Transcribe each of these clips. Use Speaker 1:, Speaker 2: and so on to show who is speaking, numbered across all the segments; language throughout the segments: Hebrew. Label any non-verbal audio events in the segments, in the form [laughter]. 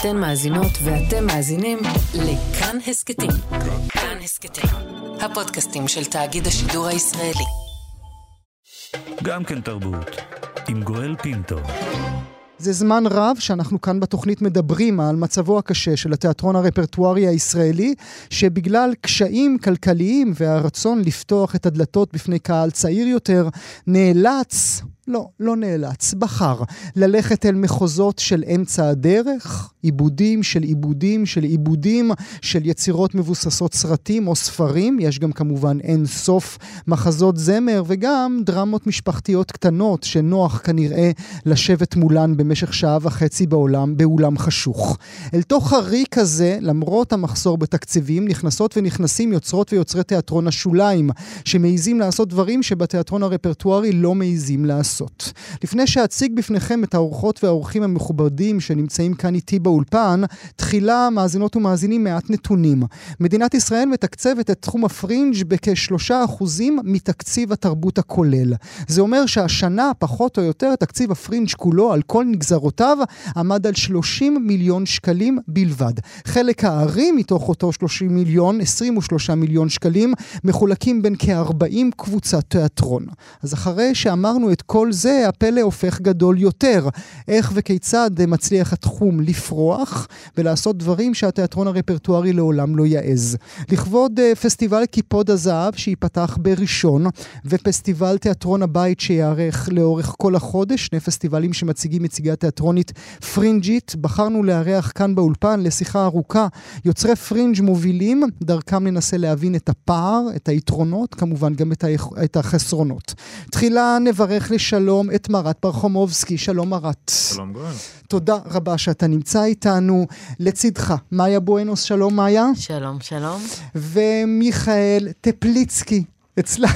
Speaker 1: אתן מאזינות ואתם מאזינים לכאן הסכתים. כאן הסכתים, הפודקאסטים של תאגיד השידור הישראלי.
Speaker 2: גם כן תרבות, עם גואל פינטו.
Speaker 3: זה זמן רב שאנחנו כאן בתוכנית מדברים על מצבו הקשה של התיאטרון הרפרטוארי הישראלי, שבגלל קשיים כלכליים והרצון לפתוח את הדלתות בפני קהל צעיר יותר, נאלץ, לא, לא נאלץ, בחר ללכת אל מחוזות של אמצע הדרך, עיבודים של עיבודים של עיבודים של יצירות מבוססות סרטים או ספרים, יש גם כמובן אין סוף מחזות זמר וגם דרמות משפחתיות קטנות שנוח כנראה לשבת מולן במשך שעה וחצי בעולם, באולם חשוך. אל תוך הריק הזה, למרות המחסור בתקציבים, נכנסות ונכנסים יוצרות ויוצרי תיאטרון השוליים, שמעיזים לעשות דברים שבתיאטרון הרפרטוארי לא מעיזים לעשות. לפני שאציג בפניכם את האורחות והאורחים המכובדים שנמצאים כאן איתי באולפן, תחילה מאזינות ומאזינים מעט נתונים. מדינת ישראל מתקצבת את תחום הפרינג' בכשלושה אחוזים מתקציב התרבות הכולל. זה אומר שהשנה, פחות או יותר, תקציב הפרינג' כולו על כל נגזרותיו עמד על 30 מיליון שקלים בלבד. חלק הארי מתוך אותו 30 מיליון, 23 מיליון שקלים, מחולקים בין כ-40 קבוצת תיאטרון. אז אחרי שאמרנו את כל זה, הפלא הופך גדול יותר. איך וכיצד מצליח התחום לפרוח ולעשות דברים שהתיאטרון הרפרטוארי לעולם לא יעז. לכבוד uh, פסטיבל קיפוד הזהב שייפתח בראשון, ופסטיבל תיאטרון הבית שייערך לאורך כל החודש, שני פסטיבלים שמציגים מציגי התיאטרונית פרינג'ית, בחרנו לארח כאן באולפן לשיחה ארוכה יוצרי פרינג' מובילים, דרכם ננסה להבין את הפער, את היתרונות, כמובן גם את, היח... את החסרונות. תחילה נברך לשלום את מרת פרחומובסקי, שלום מרת.
Speaker 4: שלום גואל.
Speaker 3: תודה רבה שאתה נמצא איתנו. לצידך, מאיה בואנוס, שלום מאיה.
Speaker 5: שלום, שלום.
Speaker 3: ומיכאל טפליצקי. אצלה...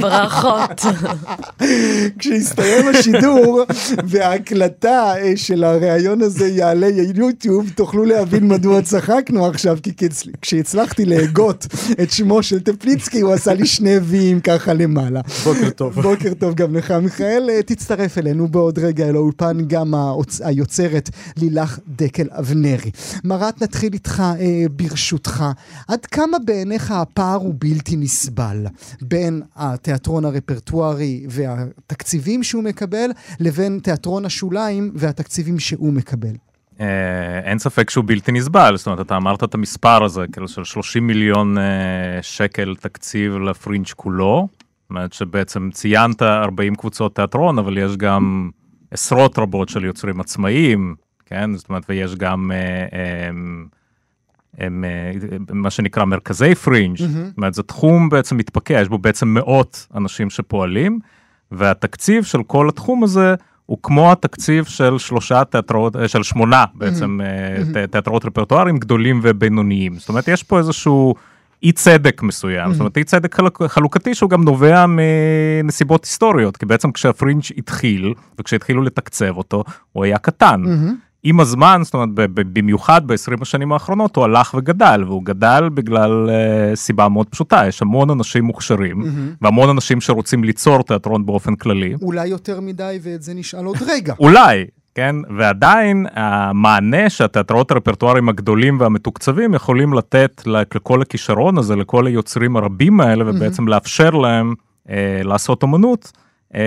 Speaker 5: ברכות.
Speaker 3: כשיסתיים השידור וההקלטה אה, של הריאיון הזה יעלה ליוטיוב, תוכלו להבין מדוע צחקנו עכשיו, כי כשהצלחתי להגות את שמו של טפליצקי, הוא עשה לי שני ויים ככה למעלה.
Speaker 4: בוקר טוב.
Speaker 3: בוקר טוב גם לך, מיכאל. אה, תצטרף אלינו בעוד רגע אל האולפן, גם היוצרת לילך דקל אבנרי. מרת, נתחיל איתך אה, ברשותך. עד כמה בעיניך הפער הוא בלתי נסבל בין התיאטרון הרפרטוארי והתקציבים שהוא מקבל, לבין תיאטרון השוליים והתקציבים שהוא מקבל?
Speaker 4: אין ספק שהוא בלתי נסבל, זאת אומרת, אתה אמרת את המספר הזה, כאילו של 30 מיליון שקל תקציב לפרינג' כולו, זאת אומרת שבעצם ציינת 40 קבוצות תיאטרון, אבל יש גם עשרות רבות של יוצרים עצמאיים, כן? זאת אומרת, ויש גם... הם, הם מה שנקרא מרכזי פרינג', mm-hmm. זאת אומרת זה תחום בעצם מתפקע, יש בו בעצם מאות אנשים שפועלים, והתקציב של כל התחום הזה הוא כמו התקציב של שלושה תיאטרות, של שמונה בעצם mm-hmm. תיאטרות רפרטואריים גדולים ובינוניים, זאת אומרת יש פה איזשהו אי צדק מסוים, mm-hmm. זאת אומרת אי צדק חלוקתי שהוא גם נובע מנסיבות היסטוריות, כי בעצם כשהפרינג' התחיל וכשהתחילו לתקצב אותו הוא היה קטן. Mm-hmm. עם הזמן, זאת אומרת, במיוחד ב-20 השנים האחרונות, הוא הלך וגדל, והוא גדל בגלל uh, סיבה מאוד פשוטה, יש המון אנשים מוכשרים, mm-hmm. והמון אנשים שרוצים ליצור תיאטרון באופן כללי.
Speaker 3: אולי יותר מדי, ואת זה נשאל עוד רגע. [laughs]
Speaker 4: אולי, כן, ועדיין המענה שהתיאטראות הרפרטואריים הגדולים והמתוקצבים יכולים לתת לכל הכישרון הזה, לכל היוצרים הרבים האלה, ובעצם mm-hmm. לאפשר להם uh, לעשות אמנות.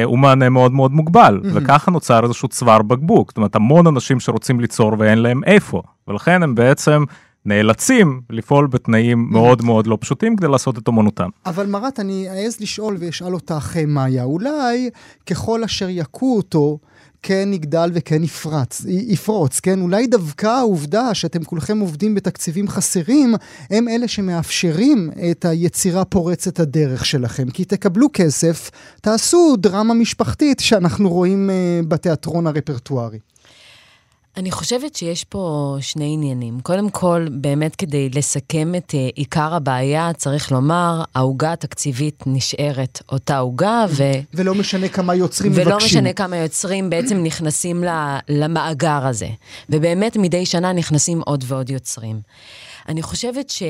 Speaker 4: הוא מענה מאוד מאוד מוגבל, mm-hmm. וככה נוצר איזשהו צוואר בקבוק, זאת אומרת המון אנשים שרוצים ליצור ואין להם איפה, ולכן הם בעצם נאלצים לפעול בתנאים מאוד מאוד לא פשוטים כדי לעשות את אמנותם.
Speaker 3: אבל מרת, אני אעז לשאול ואשאל אותך, מאיה, אולי ככל אשר יכו אותו, כן יגדל וכן יפרץ, יפרוץ, כן? אולי דווקא העובדה שאתם כולכם עובדים בתקציבים חסרים, הם אלה שמאפשרים את היצירה פורצת הדרך שלכם. כי תקבלו כסף, תעשו דרמה משפחתית שאנחנו רואים uh, בתיאטרון הרפרטוארי.
Speaker 5: אני חושבת שיש פה שני עניינים. קודם כל, באמת כדי לסכם את uh, עיקר הבעיה, צריך לומר, העוגה התקציבית נשארת אותה עוגה, ו...
Speaker 3: ולא משנה כמה יוצרים
Speaker 5: ולא
Speaker 3: מבקשים.
Speaker 5: ולא משנה כמה יוצרים בעצם נכנסים למאגר הזה. ובאמת מדי שנה נכנסים עוד ועוד יוצרים. אני חושבת ש...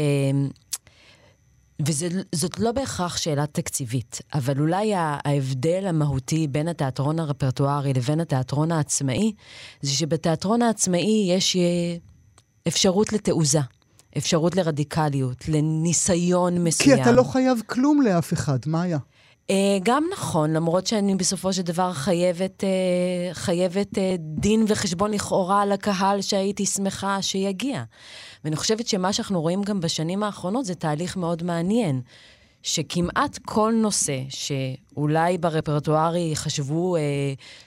Speaker 5: וזאת לא בהכרח שאלה תקציבית, אבל אולי ההבדל המהותי בין התיאטרון הרפרטוארי לבין התיאטרון העצמאי, זה שבתיאטרון העצמאי יש אה, אפשרות לתעוזה. אפשרות לרדיקליות, לניסיון מסוים.
Speaker 3: כי אתה לא חייב כלום לאף אחד, מה היה?
Speaker 5: אה, גם נכון, למרות שאני בסופו של דבר חייבת, אה, חייבת אה, דין וחשבון לכאורה לקהל שהייתי שמחה שיגיע. ואני חושבת שמה שאנחנו רואים גם בשנים האחרונות זה תהליך מאוד מעניין. שכמעט כל נושא שאולי ברפרטוארי חשבו אה,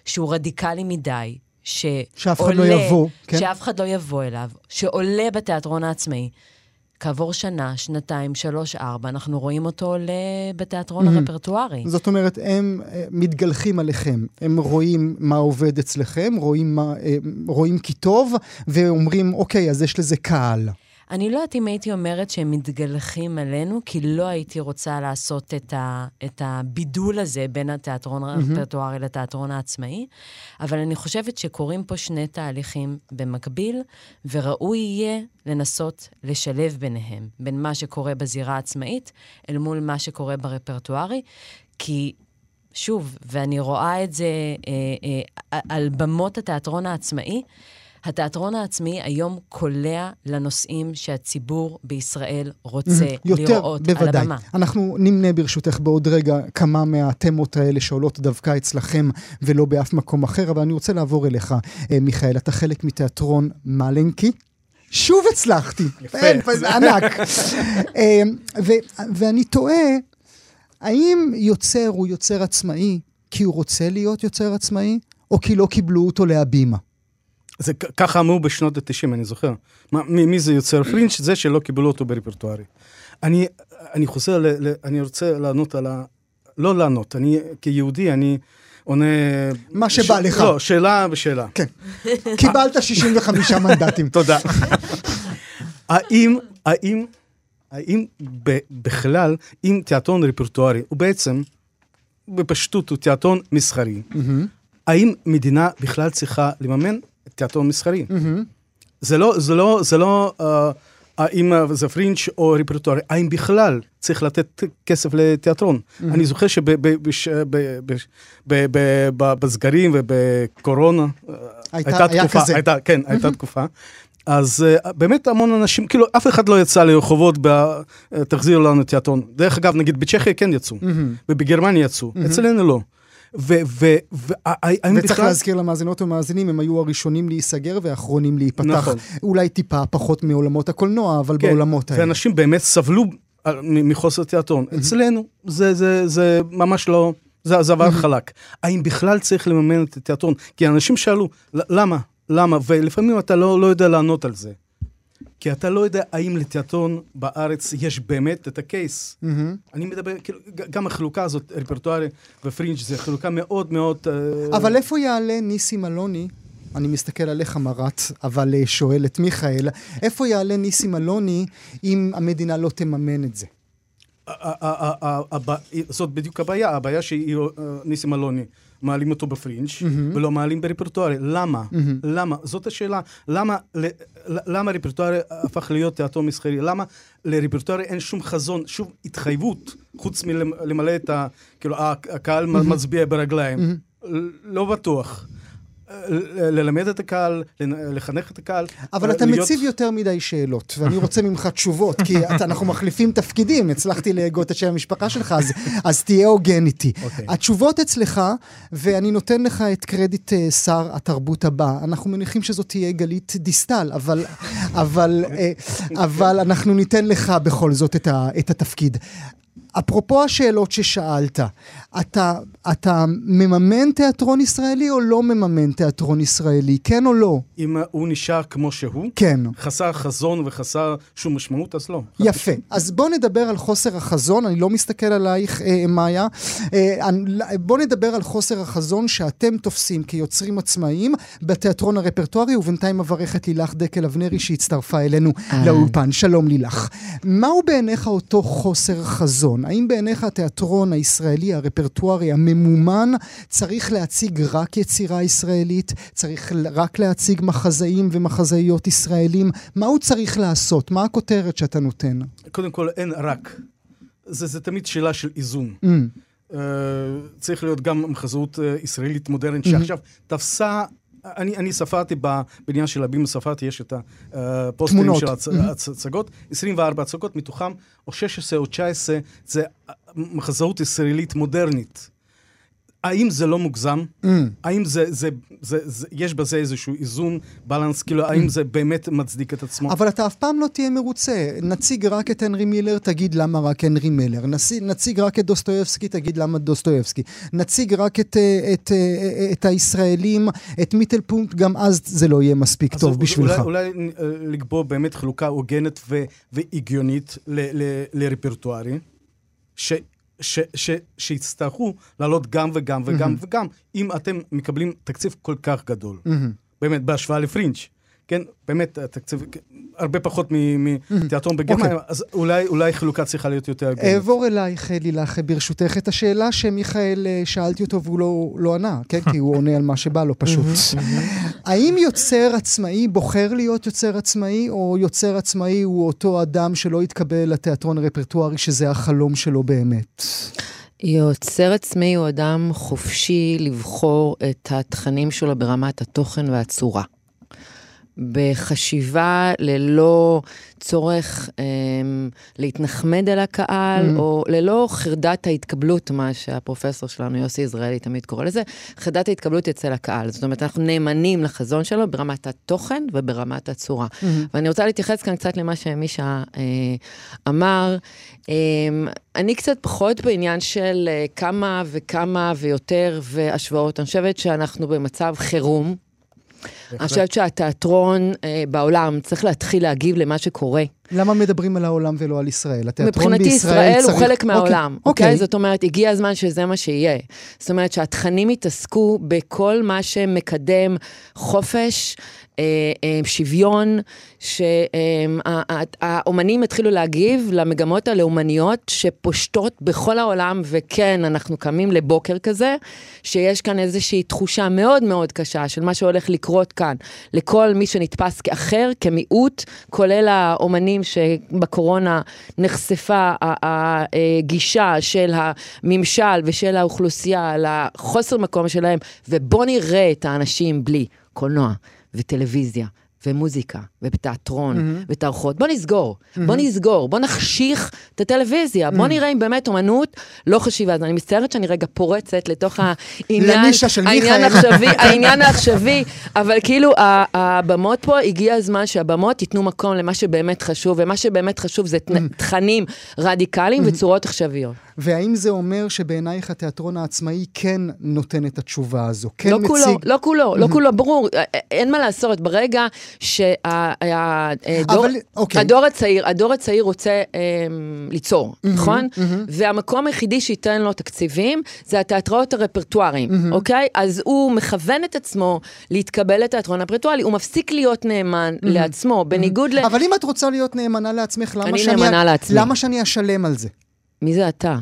Speaker 5: שהוא רדיקלי מדי, שעולה...
Speaker 3: שאף אחד לא יבוא,
Speaker 5: כן? שאף אחד לא יבוא אליו, שעולה בתיאטרון העצמאי, כעבור שנה, שנתיים, שלוש, ארבע, אנחנו רואים אותו עולה בתיאטרון mm-hmm. הרפרטוארי.
Speaker 3: זאת אומרת, הם אה, מתגלחים עליכם. הם רואים מה עובד אצלכם, רואים, מה, אה, רואים כי טוב, ואומרים, אוקיי, אז יש לזה קהל.
Speaker 5: אני לא יודעת אם הייתי אומרת שהם מתגלחים עלינו, כי לא הייתי רוצה לעשות את, ה, את הבידול הזה בין התיאטרון mm-hmm. הרפרטוארי לתיאטרון העצמאי, אבל אני חושבת שקורים פה שני תהליכים במקביל, וראוי יהיה לנסות לשלב ביניהם, בין מה שקורה בזירה העצמאית אל מול מה שקורה ברפרטוארי, כי שוב, ואני רואה את זה אה, אה, על במות התיאטרון העצמאי, התיאטרון העצמי היום קולע לנושאים שהציבור בישראל רוצה יותר, לראות
Speaker 3: בוודאי.
Speaker 5: על הבמה.
Speaker 3: אנחנו נמנה ברשותך בעוד רגע כמה מהתמות האלה שעולות דווקא אצלכם ולא באף מקום אחר, אבל אני רוצה לעבור אליך, אה, מיכאל. אתה חלק מתיאטרון מלנקי. שוב הצלחתי. יפה. ענק. [laughs] אה, ו- ואני תוהה, האם יוצר הוא יוצר עצמאי כי הוא רוצה להיות יוצר עצמאי, או כי לא קיבלו אותו להבימה?
Speaker 6: זה ככה אמרו בשנות ה-90, אני זוכר. מה, מי, מי זה יוצר פרינץ'? זה שלא קיבלו אותו ברפרטוארי. אני, אני חוזר, ל, ל, אני רוצה לענות על ה... לא לענות, אני כיהודי, אני עונה...
Speaker 3: מה שבא ש... לך.
Speaker 6: לא, שאלה ושאלה.
Speaker 3: כן. קיבלת 65 מנדטים. [laughs]
Speaker 6: תודה. האם, האם, האם ב, בכלל, אם תיאטרון רפרטוארי הוא בעצם, בפשטות, הוא תיאטרון מסחרי, האם מדינה בכלל צריכה לממן תיאטרון מסחרי. זה לא, זה לא, זה לא, uh, האם זה פרינץ' או רפרטוארי, האם בכלל צריך לתת כסף לתיאטרון. אני זוכר שבסגרים ובקורונה, הייתה, הייתה תקופה. הייתה, כן. הייתה תקופה. אז uh, באמת המון אנשים, כאילו אף אחד לא יצא לרחובות, ב, תחזירו לנו תיאטרון. דרך אגב, נגיד בצ'כיה כן יצאו. ובגרמניה יצאו. אצלנו לא.
Speaker 3: וצריך להזכיר למאזינות ומאזינים, הם היו הראשונים להיסגר והאחרונים להיפתח. נכון. אולי טיפה פחות מעולמות הקולנוע, אבל כן, בעולמות האלה.
Speaker 6: ואנשים באמת סבלו מחוסר תיאטרון. אצלנו זה, זה, זה ממש לא... זה, זה עבר. חלק. האם בכלל צריך לממן את התיאטרון? כי אנשים שאלו, למה? למה? ולפעמים אתה לא, לא יודע לענות על זה. כי אתה לא יודע האם לתיאטרון בארץ יש באמת את הקייס. Mm-hmm. אני מדבר, כאילו, גם החלוקה הזאת, רפרטוארי ופרינג' זה חלוקה מאוד מאוד...
Speaker 3: אה, אבל איפה יעלה ניסים אלוני? אני מסתכל עליך מרת, אבל אה, שואל את מיכאל, איפה יעלה ניסים אלוני אם המדינה לא תממן את זה?
Speaker 6: זאת בדיוק הבעיה, הבעיה שהיא אה, ניסים אלוני. מעלים אותו בפרינג' mm-hmm. ולא מעלים ברפרטוארי. למה? Mm-hmm. למה? זאת השאלה. למה, למה רפרטוארי הפך להיות תיאטרון מסחרי? למה לרפרטוארי אין שום חזון, שום התחייבות, חוץ מלמלא את ה... כאילו, הקהל mm-hmm. מצביע ברגליים? Mm-hmm. לא בטוח. ללמד את הקהל, לחנך את הקהל.
Speaker 3: אבל אתה להיות... מציב יותר מדי שאלות, ואני רוצה ממך תשובות, כי [laughs] אתה, אנחנו מחליפים תפקידים, הצלחתי להגות את שם המשפחה שלך, אז, אז תהיה הוגן איתי. Okay. אוקיי. התשובות אצלך, ואני נותן לך את קרדיט uh, שר התרבות הבא. אנחנו מניחים שזאת תהיה גלית דיסטל, אבל, אבל, uh, אבל אנחנו ניתן לך בכל זאת את, ה, את התפקיד. אפרופו השאלות ששאלת, אתה, אתה מממן תיאטרון ישראלי או לא מממן תיאטרון ישראלי? כן או לא?
Speaker 6: אם הוא נשאר כמו שהוא?
Speaker 3: כן.
Speaker 6: חסר חזון וחסר שום משמעות, אז לא.
Speaker 3: יפה. אז בוא נדבר על חוסר החזון, אני לא מסתכל עלייך, אה, מאיה. אה, בוא נדבר על חוסר החזון שאתם תופסים כיוצרים עצמאיים בתיאטרון הרפרטוארי, ובינתיים אברך את לילך דקל אבנרי שהצטרפה אלינו אה. לאולפן. שלום לילך. מהו בעיניך אותו חוסר חזון? האם בעיניך התיאטרון הישראלי, הרפרטוארי, הממומן, צריך להציג רק יצירה ישראלית? צריך רק להציג מחזאים ומחזאיות ישראלים? מה הוא צריך לעשות? מה הכותרת שאתה נותן?
Speaker 6: קודם כל, אין רק. זה, זה תמיד שאלה של איזון.
Speaker 3: Mm.
Speaker 6: אה, צריך להיות גם מחזאות אה, ישראלית מודרנית,
Speaker 3: Mm-hmm.
Speaker 6: שעכשיו תפסה... אני, אני ספרתי בבניין של הבימה, ספרתי, יש את הפוסטרים
Speaker 3: תמונות.
Speaker 6: של ההצ- ההצגות, 24 הצגות, מתוכם או 16 או 19 זה מחזאות ישראלית מודרנית. האם זה לא מוגזם?
Speaker 3: Mm.
Speaker 6: האם זה, זה, זה, זה, יש בזה איזשהו איזון, balance, כאילו, האם זה באמת מצדיק את עצמו?
Speaker 3: אבל אתה אף פעם לא תהיה מרוצה. נציג רק את הנרי מילר, תגיד למה רק הנרי מילר. נציג, נציג רק את דוסטויבסקי, תגיד למה דוסטויבסקי. נציג רק את, אה, את, אה, את הישראלים, את מיטלפונקט, גם אז זה לא יהיה מספיק טוב בשבילך.
Speaker 6: אולי, אולי אה, לקבוע באמת חלוקה הוגנת ו- והגיונית ל- ל- לרפרטוארי, ש- ש- ש- שיצטרכו לעלות גם וגם וגם וגם, אם אתם מקבלים תקציב כל כך גדול.
Speaker 3: מהמם.
Speaker 6: באמת, בהשוואה לפרינג'. כן, באמת, התקציב הרבה פחות מ- מתיאטרון בגרמניה,
Speaker 3: אוקיי.
Speaker 6: אז אולי, אולי חלוקה צריכה להיות יותר הוגנת.
Speaker 3: אעבור אלייך, לילך, ברשותך, את השאלה שמיכאל, אה, שאלתי אותו והוא לא, לא ענה, כן? כי הוא עונה על מה שבא לו פשוט. האם יוצר עצמאי בוחר להיות יוצר עצמאי, או יוצר עצמאי הוא אותו אדם שלא יתקבל לתיאטרון הרפרטוארי, שזה החלום שלו באמת?
Speaker 7: יוצר עצמאי הוא אדם חופשי לבחור את התכנים שלו ברמת התוכן והצורה. בחשיבה ללא צורך אה, להתנחמד על הקהל,
Speaker 3: Mm.
Speaker 7: או ללא חרדת ההתקבלות, מה שהפרופסור שלנו, יוסי יזרעאלי, תמיד קורא לזה, חרדת ההתקבלות אצל הקהל. זאת אומרת, אנחנו נאמנים לחזון שלו ברמת התוכן וברמת הצורה. ואני רוצה להתייחס כאן קצת למה שמישה אה, אמר. אה, אני קצת פחות בעניין של אה, כמה וכמה ויותר והשוואות. אני חושבת שאנחנו במצב חירום. אני חושבת שהתיאטרון אה, בעולם צריך להתחיל להגיב למה שקורה.
Speaker 3: למה מדברים על העולם ולא על ישראל? התיאטרון
Speaker 7: מבחינתי
Speaker 3: בישראל
Speaker 7: ישראל
Speaker 3: צריך...
Speaker 7: הוא חלק מהעולם,
Speaker 3: אוקיי.
Speaker 7: אוקיי? זאת אומרת, הגיע הזמן שזה מה שיהיה. זאת אומרת שהתכנים יתעסקו בכל מה שמקדם חופש, שוויון, שהאומנים יתחילו להגיב למגמות הלאומניות שפושטות בכל העולם, וכן, אנחנו קמים לבוקר כזה, שיש כאן איזושהי תחושה מאוד מאוד קשה של מה שהולך לקרות כאן, לכל מי שנתפס כאחר, כמיעוט, כולל האומנים שבקורונה נחשפה הגישה של הממשל ושל האוכלוסייה לחוסר מקום שלהם, ובואו נראה את האנשים בלי קולנוע וטלוויזיה. ומוזיקה, ותיאטרון, mm-hmm. ותערכות. בוא נסגור, mm-hmm. בוא נסגור, בוא נחשיך את הטלוויזיה, mm-hmm. בוא נראה אם באמת אומנות לא חשיבה. אז אני מצטערת שאני רגע פורצת לתוך [laughs] העניין,
Speaker 3: לנישה של
Speaker 7: העניין
Speaker 3: מיכאל.
Speaker 7: העכשווי, [laughs] העניין העכשווי, אבל כאילו הבמות פה, הגיע הזמן שהבמות ייתנו מקום למה שבאמת חשוב, ומה שבאמת חשוב זה תכנים רדיקליים וצורות עכשוויות.
Speaker 3: והאם זה אומר שבעינייך התיאטרון העצמאי כן נותן את התשובה הזו? כן
Speaker 7: לא
Speaker 3: מציג...
Speaker 7: כולו, לא כולו, לא כולו, ברור, א- א- אין מה לעשות, ברגע שהדור
Speaker 3: אבל, אוקיי.
Speaker 7: הדור הצעיר, הדור הצעיר רוצה אמ, ליצור, נכון? והמקום היחידי שייתן לו תקציבים זה התיאטראות הרפרטואריים, אוקיי? אז הוא מכוון את עצמו להתקבל לתיאטרון הרפרטואלי, הוא מפסיק להיות נאמן לעצמו, בניגוד ל...
Speaker 3: אבל אם את רוצה להיות נאמנה לעצמך, למה
Speaker 7: אני
Speaker 3: שאני...
Speaker 7: נאמנה לעצמי.
Speaker 3: למה שאני אשלם על זה?
Speaker 7: מי זה אתה?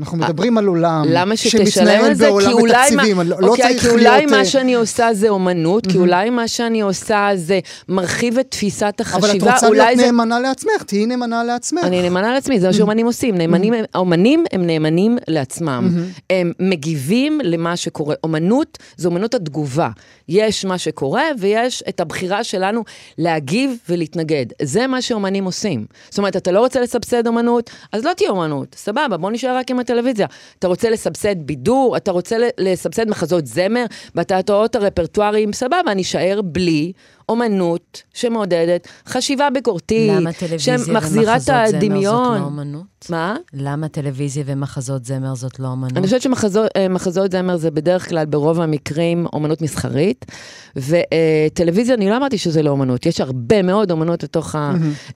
Speaker 3: אנחנו מדברים על עולם
Speaker 7: למה שתשלם על זה?
Speaker 3: בעולם
Speaker 7: כי אולי,
Speaker 3: בתקציבים,
Speaker 7: מה,
Speaker 3: לא לא
Speaker 7: אוקיי, כי אולי
Speaker 3: להיות...
Speaker 7: מה
Speaker 3: אה,
Speaker 7: שאני עושה זה אומנות, כי אולי מה שאני עושה זה מרחיב את תפיסת
Speaker 3: אבל את
Speaker 7: החשיבה,
Speaker 3: רוצה להיות
Speaker 7: זה...
Speaker 3: נאמנה לעצמך, תהיי נאמנה לעצמך.
Speaker 7: אני נאמנה לעצמי, זה מה שאומנים עושים. נאמנים, האומנים הם נאמנים לעצמם. הם מגיבים למה שקורה. אומנות זה אומנות התגובה. יש מה שקורה ויש את הבחירה שלנו להגיב ולהתנגד. זה מה שאומנים עושים. זאת אומרת, אתה לא רוצה לסבסד אומנות, אז לא תהיה אומנות. סבבה, בוא נשאר רק עם הטלוויזיה. אתה רוצה לסבסד בידור, אתה רוצה לסבסד מחזות זמר, בתיאטראות הרפרטואריים, סבבה, נישאר בלי אומנות שמעודדת חשיבה ביקורתית,
Speaker 5: למה טלוויזיה
Speaker 7: שמחזירה את
Speaker 5: ומחזות זמר זאת
Speaker 7: הדמיון.
Speaker 5: לא אומנות?
Speaker 7: מה?
Speaker 5: למה טלוויזיה ומחזות זמר זאת לא אומנות?
Speaker 7: אני חושבת שמחזות זמר זה בדרך כלל, ברוב המקרים, אומנות מסחרית, וטלוויזיה, אני לא אמרתי שזה לא אומנות, יש הרבה מאוד אומנות לתוך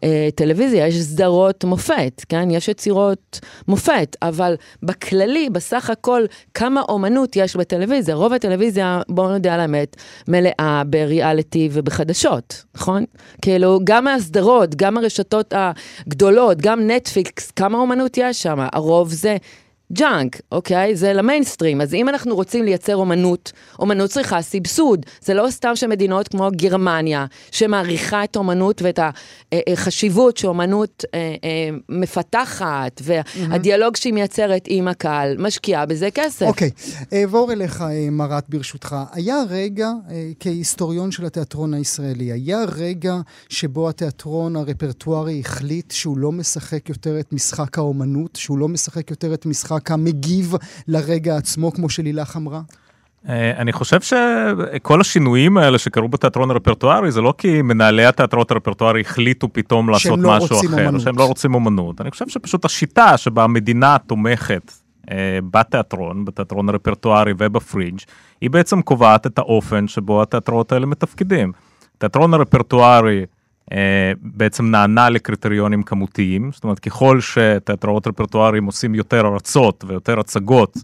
Speaker 7: הטלוויזיה, יש סדרות מופת, כן? יש יצירות מופת, אבל בכללי, בסך הכל, כמה אומנות יש בטלוויזיה? רוב הטלוויזיה, בואו נודה על האמת, מלאה בריאליטי ובחדשות, נכון? כאילו, גם הסדרות, גם הרשתות הגדולות, גם נטפליקס, כמה אומנות יש שם? הרוב זה... junk, אוקיי? זה למיינסטרים. אז אם אנחנו רוצים לייצר אומנות, אומנות צריכה סבסוד. זה לא סתם שמדינות כמו גרמניה, שמעריכה את האומנות ואת החשיבות שאומנות אה, אה, מפתחת, והדיאלוג שהיא מייצרת עם הקהל, משקיעה בזה כסף.
Speaker 3: אוקיי, אעבור אליך, אה, מרת, ברשותך. היה רגע, אה, כהיסטוריון של התיאטרון הישראלי, היה רגע שבו התיאטרון הרפרטוארי החליט שהוא לא משחק יותר את משחק האומנות, שהוא לא משחק יותר את משחק המגיב לרגע עצמו, כמו שלילך אמרה?
Speaker 4: אה, אני חושב שכל השינויים האלה שקרו בתיאטרון הרפרטוארי זה לא כי מנהלי התיאטרות הרפרטוארי החליטו פתאום לעשות
Speaker 3: לא
Speaker 4: משהו אחר,
Speaker 3: אומנות.
Speaker 4: שהם לא רוצים אומנות. אני חושב שפשוט השיטה שבה המדינה תומכת אה, בתיאטרון, בתיאטרון הרפרטוארי ובפרינג', היא בעצם קובעת את האופן שבו התיאטרות האלה מתפקדים. התיאטרון הרפרטוארי בעצם נענה לקריטריונים כמותיים, זאת אומרת ככל שתיאטראות רפרטואריים עושים יותר הרצות ויותר הצגות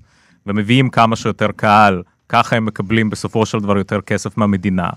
Speaker 4: ומביאים כמה שיותר קהל, ככה הם מקבלים בסופו של דבר יותר כסף מהמדינה.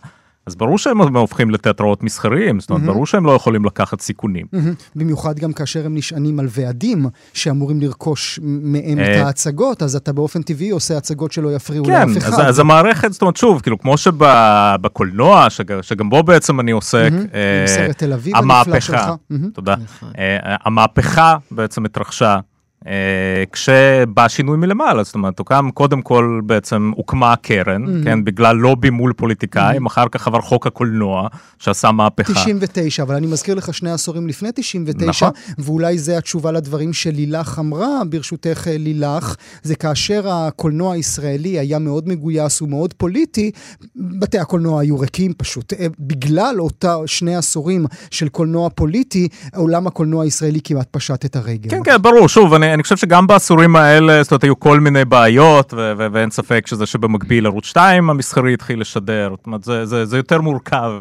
Speaker 4: אז ברור שהם הופכים לתיאטראות מסחריים, זאת אומרת, ברור שהם לא יכולים לקחת סיכונים.
Speaker 3: מהמם. במיוחד גם כאשר הם נשענים על ועדים שאמורים לרכוש מהם את
Speaker 4: אה,
Speaker 3: ההצגות, אז אתה באופן טבעי עושה הצגות שלא יפריעו
Speaker 4: כן,
Speaker 3: לאף אחד.
Speaker 4: אז, אז המערכת, זאת אומרת, שוב, כאילו, כמו שבקולנוע, שג, שגם בו בעצם אני עוסק,
Speaker 3: מהמם.
Speaker 4: אה,
Speaker 3: עם סרט תל אביב הנפלא שלך.
Speaker 4: המהפכה. תודה,
Speaker 7: נכון.
Speaker 4: אה, המהפכה בעצם התרחשה. אה, כשבא שינוי מלמעלה, זאת אומרת, הוקם, קודם כל בעצם הוקמה הקרן,
Speaker 3: Mm-hmm.
Speaker 4: כן, בגלל לובי מול פוליטיקאים, אחר כך עבר חוק הקולנוע, שעשה מהפכה.
Speaker 3: 99, אבל אני מזכיר לך שני עשורים לפני 99,
Speaker 4: נכון.
Speaker 3: ואולי זה התשובה לדברים שלילך אמרה, ברשותך אה, לילך, זה כאשר הקולנוע הישראלי היה מאוד מגויס ומאוד פוליטי, בתי הקולנוע היו ריקים פשוט. אה, בגלל אותה שני עשורים של קולנוע פוליטי, עולם הקולנוע הישראלי כמעט פשט את הרגל.
Speaker 4: כן, כן, ברור, שוב, אני, אני חושב שגם בעשורים האלה, זאת אומרת, היו כל מיני בעיות, ו- ו- ואין ספק שזה שבמקביל ערוץ 2 המסחרי התחיל לשדר, זאת אומרת, זה, זה, זה יותר מורכב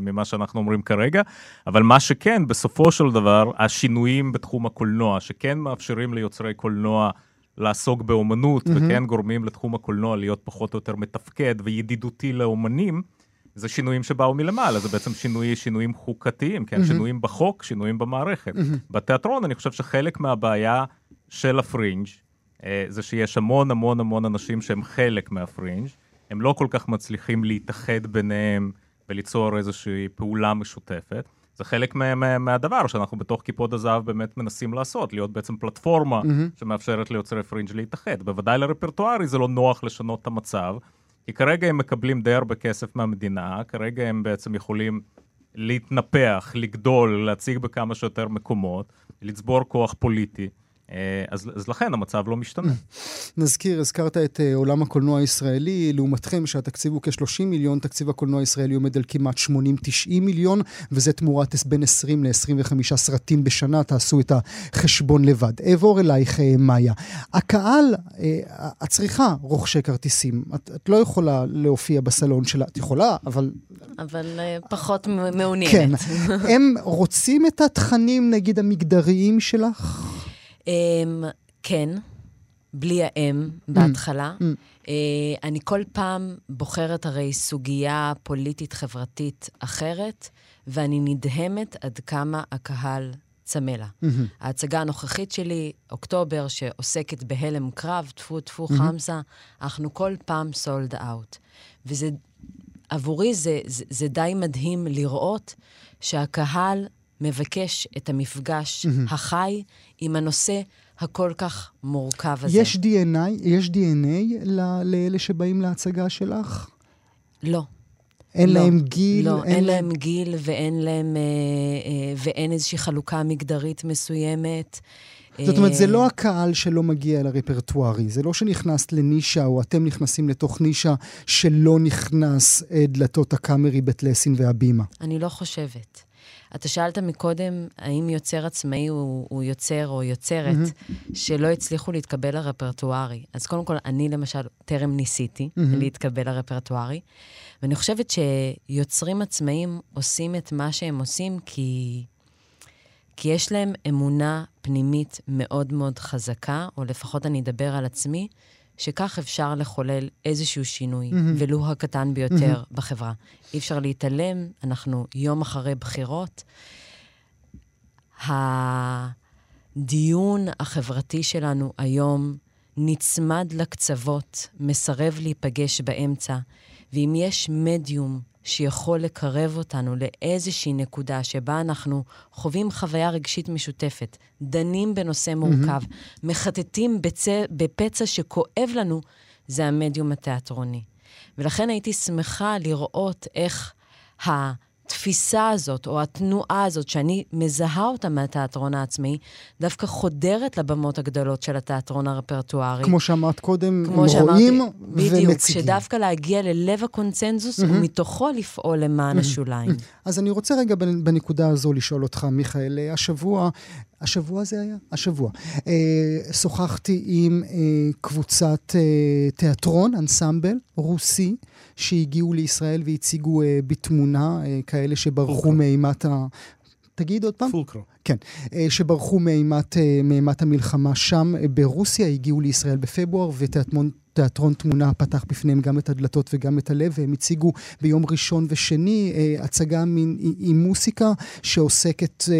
Speaker 4: ממה שאנחנו אומרים כרגע, אבל מה שכן, בסופו של דבר, השינויים בתחום הקולנוע, שכן מאפשרים ליוצרי קולנוע לעסוק באומנות, mm-hmm. וכן גורמים לתחום הקולנוע להיות פחות או יותר מתפקד וידידותי לאומנים, זה שינויים שבאו מלמעלה, זה בעצם שינוי, שינויים חוקתיים, כן? Mm-hmm. שינויים בחוק, שינויים במערכת. Mm-hmm. בתיאטרון אני חושב שחלק מהבעיה של הפרינג' אה, זה שיש המון המון המון אנשים שהם חלק מהפרינג', הם לא כל כך מצליחים להתאחד ביניהם וליצור איזושהי פעולה משותפת. זה חלק מה, מה, מהדבר שאנחנו בתוך קיפוד הזהב באמת מנסים לעשות, להיות בעצם פלטפורמה mm-hmm. שמאפשרת ליוצרי פרינג' להתאחד. בוודאי לרפרטוארי זה לא נוח לשנות את המצב, כי כרגע הם מקבלים די הרבה כסף מהמדינה, כרגע הם בעצם יכולים להתנפח, לגדול, להציג בכמה שיותר מקומות, לצבור כוח פוליטי. אה, אז, אז לכן המצב לא משתנה.
Speaker 3: נזכיר, הזכרת את uh, עולם הקולנוע הישראלי, לעומתכם שהתקציב הוא כ-30 מיליון, תקציב הקולנוע הישראלי עומד על כמעט 80-90 מיליון, וזה תמורת בין 20 ל-25 סרטים בשנה, תעשו את החשבון לבד. אעבור אלייך, uh, מאיה. הקהל, uh, את צריכה רוכשי כרטיסים. את, את לא יכולה להופיע בסלון שלה, את יכולה, אבל...
Speaker 5: אבל uh, פחות מעוניינת.
Speaker 3: כן. הם רוצים את התכנים, נגיד, המגדריים שלך?
Speaker 5: Um, כן, בלי האם בהתחלה.
Speaker 3: Mm.
Speaker 5: Uh, אני כל פעם בוחרת הרי סוגיה פוליטית-חברתית אחרת, ואני נדהמת עד כמה הקהל צמא לה.
Speaker 3: Mm-hmm.
Speaker 5: ההצגה הנוכחית שלי, אוקטובר, שעוסקת בהלם קרב, טפו טפו חמסה, אנחנו כל פעם סולד אאוט. וזה, עבורי זה, זה, זה די מדהים לראות שהקהל מבקש את המפגש החי עם הנושא הכל כך מורכב הזה.
Speaker 3: יש DNA, יש DNA ל- לאלה שבאים להצגה שלך?
Speaker 5: לא.
Speaker 3: אין
Speaker 5: לא,
Speaker 3: להם גיל?
Speaker 5: לא, אין להם גיל ואין להם... אה, אה, ואין איזושהי חלוקה מגדרית מסוימת.
Speaker 3: זאת אומרת, זה
Speaker 5: אה,
Speaker 3: לא הקהל שלא מגיע לרפרטוארי, זה לא שנכנסת לנישה, או אתם נכנסים לתוך נישה שלא נכנס דלתות הקאמרי, בית לסין והבימה.
Speaker 5: אני לא חושבת. אתה שאלת מקודם, האם יוצר עצמאי הוא, הוא יוצר או יוצרת mm-hmm. שלא הצליחו להתקבל לרפרטוארי. אז קודם כל, אני למשל טרם ניסיתי mm-hmm. להתקבל לרפרטוארי, ואני חושבת שיוצרים עצמאיים עושים את מה שהם עושים כי, כי יש להם אמונה פנימית מאוד מאוד חזקה, או לפחות אני אדבר על עצמי, שכך אפשר לחולל איזשהו שינוי, mm-hmm. ולו הקטן ביותר mm-hmm. בחברה. אי אפשר להתעלם, אנחנו יום אחרי בחירות. הדיון החברתי שלנו היום נצמד לקצוות, מסרב להיפגש באמצע, ואם יש מדיום שיכול לקרב אותנו לאיזושהי נקודה שבה אנחנו חווים חוויה רגשית משותפת, דנים בנושא מורכב, mm-hmm. מחטטים בצ... בפצע שכואב לנו, זה המדיום התיאטרוני. ולכן הייתי שמחה לראות איך ה... התפיסה הזאת, או התנועה הזאת, שאני מזהה אותה מהתיאטרון העצמאי, דווקא חודרת לבמות הגדולות של התיאטרון הרפרטוארי.
Speaker 3: כמו שאמרת קודם, כמו רואים ומציגים.
Speaker 5: בדיוק, שדווקא להגיע ללב הקונצנזוס, mm-hmm. ומתוכו לפעול למען mm-hmm. השוליים.
Speaker 3: אז אני רוצה רגע בנקודה הזו לשאול אותך, מיכאל, השבוע השבוע זה היה? השבוע. אה, שוחחתי עם אה, קבוצת אה, תיאטרון, אנסמבל, רוסי, שהגיעו לישראל והציגו אה, בתמונה אה, כאלה שברחו מאימת ה... תגיד עוד פעם.
Speaker 6: פולקרו.
Speaker 3: כן, אה, שברחו מאימת, אה, מאימת המלחמה שם אה, ברוסיה, הגיעו לישראל בפברואר, ותיאטרון תיאטרון תמונה פתח בפניהם גם את הדלתות וגם את הלב, והם הציגו ביום ראשון ושני אה, הצגה מין, עם מוסיקה שעוסקת, אה,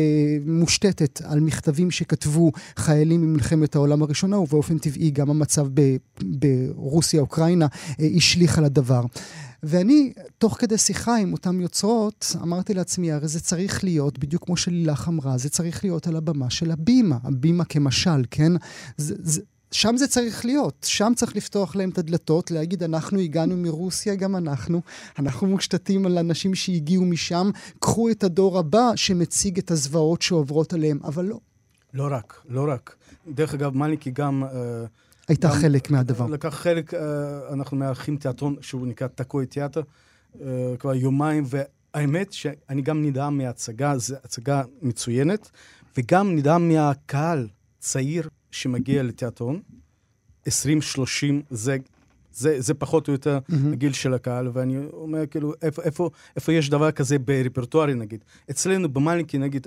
Speaker 3: מושתתת על מכתבים שכתבו חיילים ממלחמת העולם הראשונה, ובאופן טבעי גם המצב ב, ברוסיה-אוקראינה אה, השליך על הדבר. ואני, תוך כדי שיחה עם אותן יוצרות, אמרתי לעצמי, הרי זה צריך להיות, בדיוק כמו שלילך אמרה, זה צריך להיות על הבמה של הבימה, הבימה כמשל, כן? זה, זה, שם זה צריך להיות, שם צריך לפתוח להם את הדלתות, להגיד, אנחנו הגענו מרוסיה, גם אנחנו. אנחנו מושתתים על אנשים שהגיעו משם, קחו את הדור הבא שמציג את הזוועות שעוברות עליהם, אבל לא.
Speaker 6: לא רק, לא רק. דרך אגב, מליקי גם...
Speaker 3: אה, הייתה גם חלק מהדבר.
Speaker 6: לקח חלק, אה, אנחנו מארחים תיאטרון שהוא נקרא תקוי תיאטר, אה, כבר יומיים, והאמת שאני גם נדהם מההצגה, זו הצגה מצוינת, וגם נדהם מהקהל צעיר שמגיע לתיאטרון, 20-30, זה, זה, זה פחות או יותר mm-hmm. הגיל של הקהל, ואני אומר, כאילו, איפה, איפה, איפה יש דבר כזה ברפרטוארי, נגיד? אצלנו במלינקי, נגיד,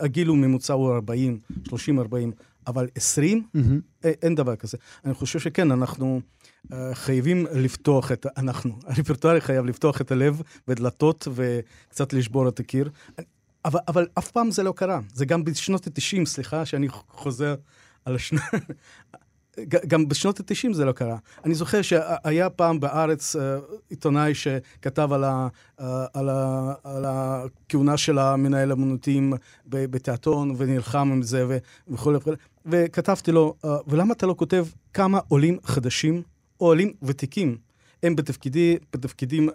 Speaker 6: הגיל הוא ממוצע הוא 40, 30-40, אבל 20, mm-hmm. אין, אין דבר כזה. אני חושב שכן, אנחנו uh, חייבים לפתוח את, אנחנו, [laughs] הרפרטוארי חייב לפתוח את הלב ודלתות וקצת לשבור את הקיר. אבל, אבל אף פעם זה לא קרה. זה גם בשנות ה-90, סליחה שאני חוזר על השנה... גם בשנות ה-90 זה לא קרה. אני זוכר שהיה פעם בארץ uh, עיתונאי שכתב על, ה, uh, על, ה, על הכהונה של המנהל אמנותיים בתיאטרון ונלחם עם זה וכולי וכולי, וכתבתי לו, uh, ולמה אתה לא כותב כמה עולים חדשים או עולים ותיקים הם בתפקידי, בתפקידים,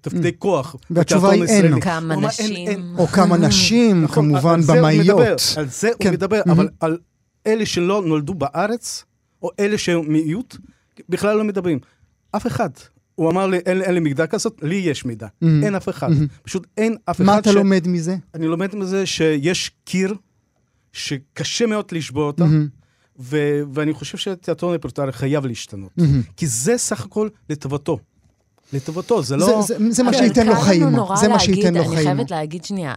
Speaker 6: תפקידי mm. כוח.
Speaker 3: והתשובה היא אין.
Speaker 5: כמה נשים.
Speaker 3: או כמה נשים, [laughs] כמובן, במאיות.
Speaker 6: על זה הוא מדבר, כן. אבל על אלה שלא נולדו בארץ, או אלה שהם מיעוט, בכלל לא מדברים. אף אחד. הוא אמר לי, אין, אין לי מידע כזאת, לי יש מידע. Mm-hmm. אין אף אחד. Mm-hmm. פשוט אין אף
Speaker 3: מה
Speaker 6: אחד
Speaker 3: מה אתה ש... לומד מזה?
Speaker 6: אני לומד מזה שיש קיר שקשה מאוד לשבור אותו, mm-hmm. ו- ואני חושב שהתיאטרון רפרטוארי חייב להשתנות. Mm-hmm. כי זה סך הכל לטובתו. לטובתו, זה לא...
Speaker 3: זה, זה, זה מה שייתן לו חיים. זה מה שייתן לו חיים.
Speaker 5: אני חייבת להגיד שנייה,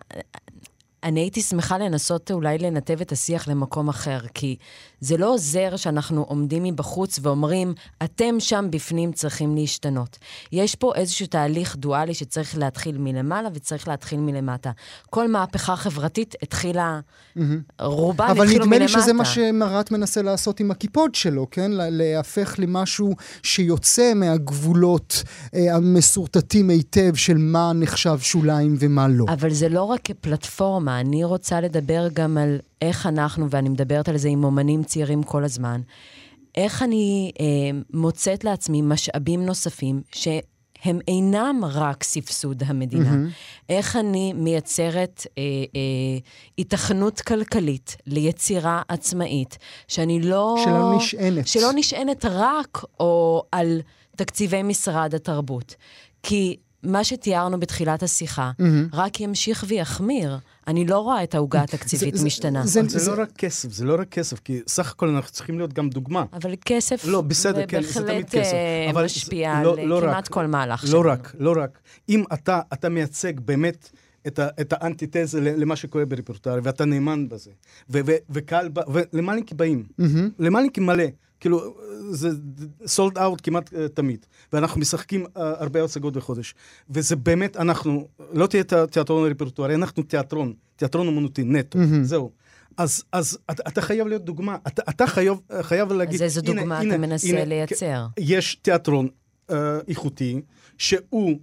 Speaker 5: אני הייתי שמחה לנסות אולי לנתב את השיח למקום אחר, כי זה לא עוזר שאנחנו עומדים מבחוץ ואומרים, אתם שם בפנים צריכים להשתנות. יש פה איזשהו תהליך דואלי שצריך להתחיל מלמעלה וצריך להתחיל מלמטה. כל מהפכה חברתית התחילה, mm-hmm. רובן התחילו מלמטה.
Speaker 3: אבל נדמה לי שזה מה שמרת מנסה לעשות עם הקיפוד שלו, כן? להפך למשהו שיוצא מהגבולות אה, המסורטטים היטב של מה נחשב שוליים ומה לא.
Speaker 5: אבל זה לא רק כפלטפורמה, אני רוצה לדבר גם על איך אנחנו, ואני מדברת על זה עם אומנים צעירים כל הזמן, איך אני אה, מוצאת לעצמי משאבים נוספים שהם אינם רק סבסוד המדינה. Mm-hmm. איך אני מייצרת אה, אה, התכנות כלכלית ליצירה עצמאית, שאני לא...
Speaker 3: שלא נשענת.
Speaker 5: שלא נשענת רק או על תקציבי משרד התרבות. כי מה שתיארנו בתחילת השיחה, mm-hmm. רק ימשיך ויחמיר. אני לא רואה את העוגה התקציבית
Speaker 6: זה,
Speaker 5: משתנה.
Speaker 6: זה, זה, זה זה לא רק כסף, זה לא רק כסף, כי סך הכל אנחנו צריכים להיות גם דוגמה.
Speaker 5: אבל כסף
Speaker 6: לא, בסדר, כן, זה תמיד כסף.
Speaker 5: בהחלט
Speaker 6: אבל
Speaker 5: משפיע לא, על לא כמעט רק, כל מהלך
Speaker 6: לא שלנו. לא רק, לא רק. אם אתה, אתה מייצג באמת... את, ה, את האנטיתזה למה שקורה ברפורטרי, ואתה נאמן בזה. וקהל, ולמלינקים באים. Mm-hmm. למלינקים מלא. כאילו, זה סולד אאוט כמעט uh, תמיד, ואנחנו משחקים uh, הרבה הצגות בחודש. וזה באמת, אנחנו, לא תהיה תיאטרון רפרטוארי, אנחנו תיאטרון, תיאטרון אומנותי נטו, mm-hmm. זהו. אז, אז אתה, אתה חייב להיות דוגמה. אתה, אתה חייב, חייב להגיד,
Speaker 5: אז איזו
Speaker 6: הנה,
Speaker 5: דוגמה
Speaker 6: הנה,
Speaker 5: אתה מנסה
Speaker 6: הנה,
Speaker 5: לייצר?
Speaker 6: יש תיאטרון אה, איכותי, שהוא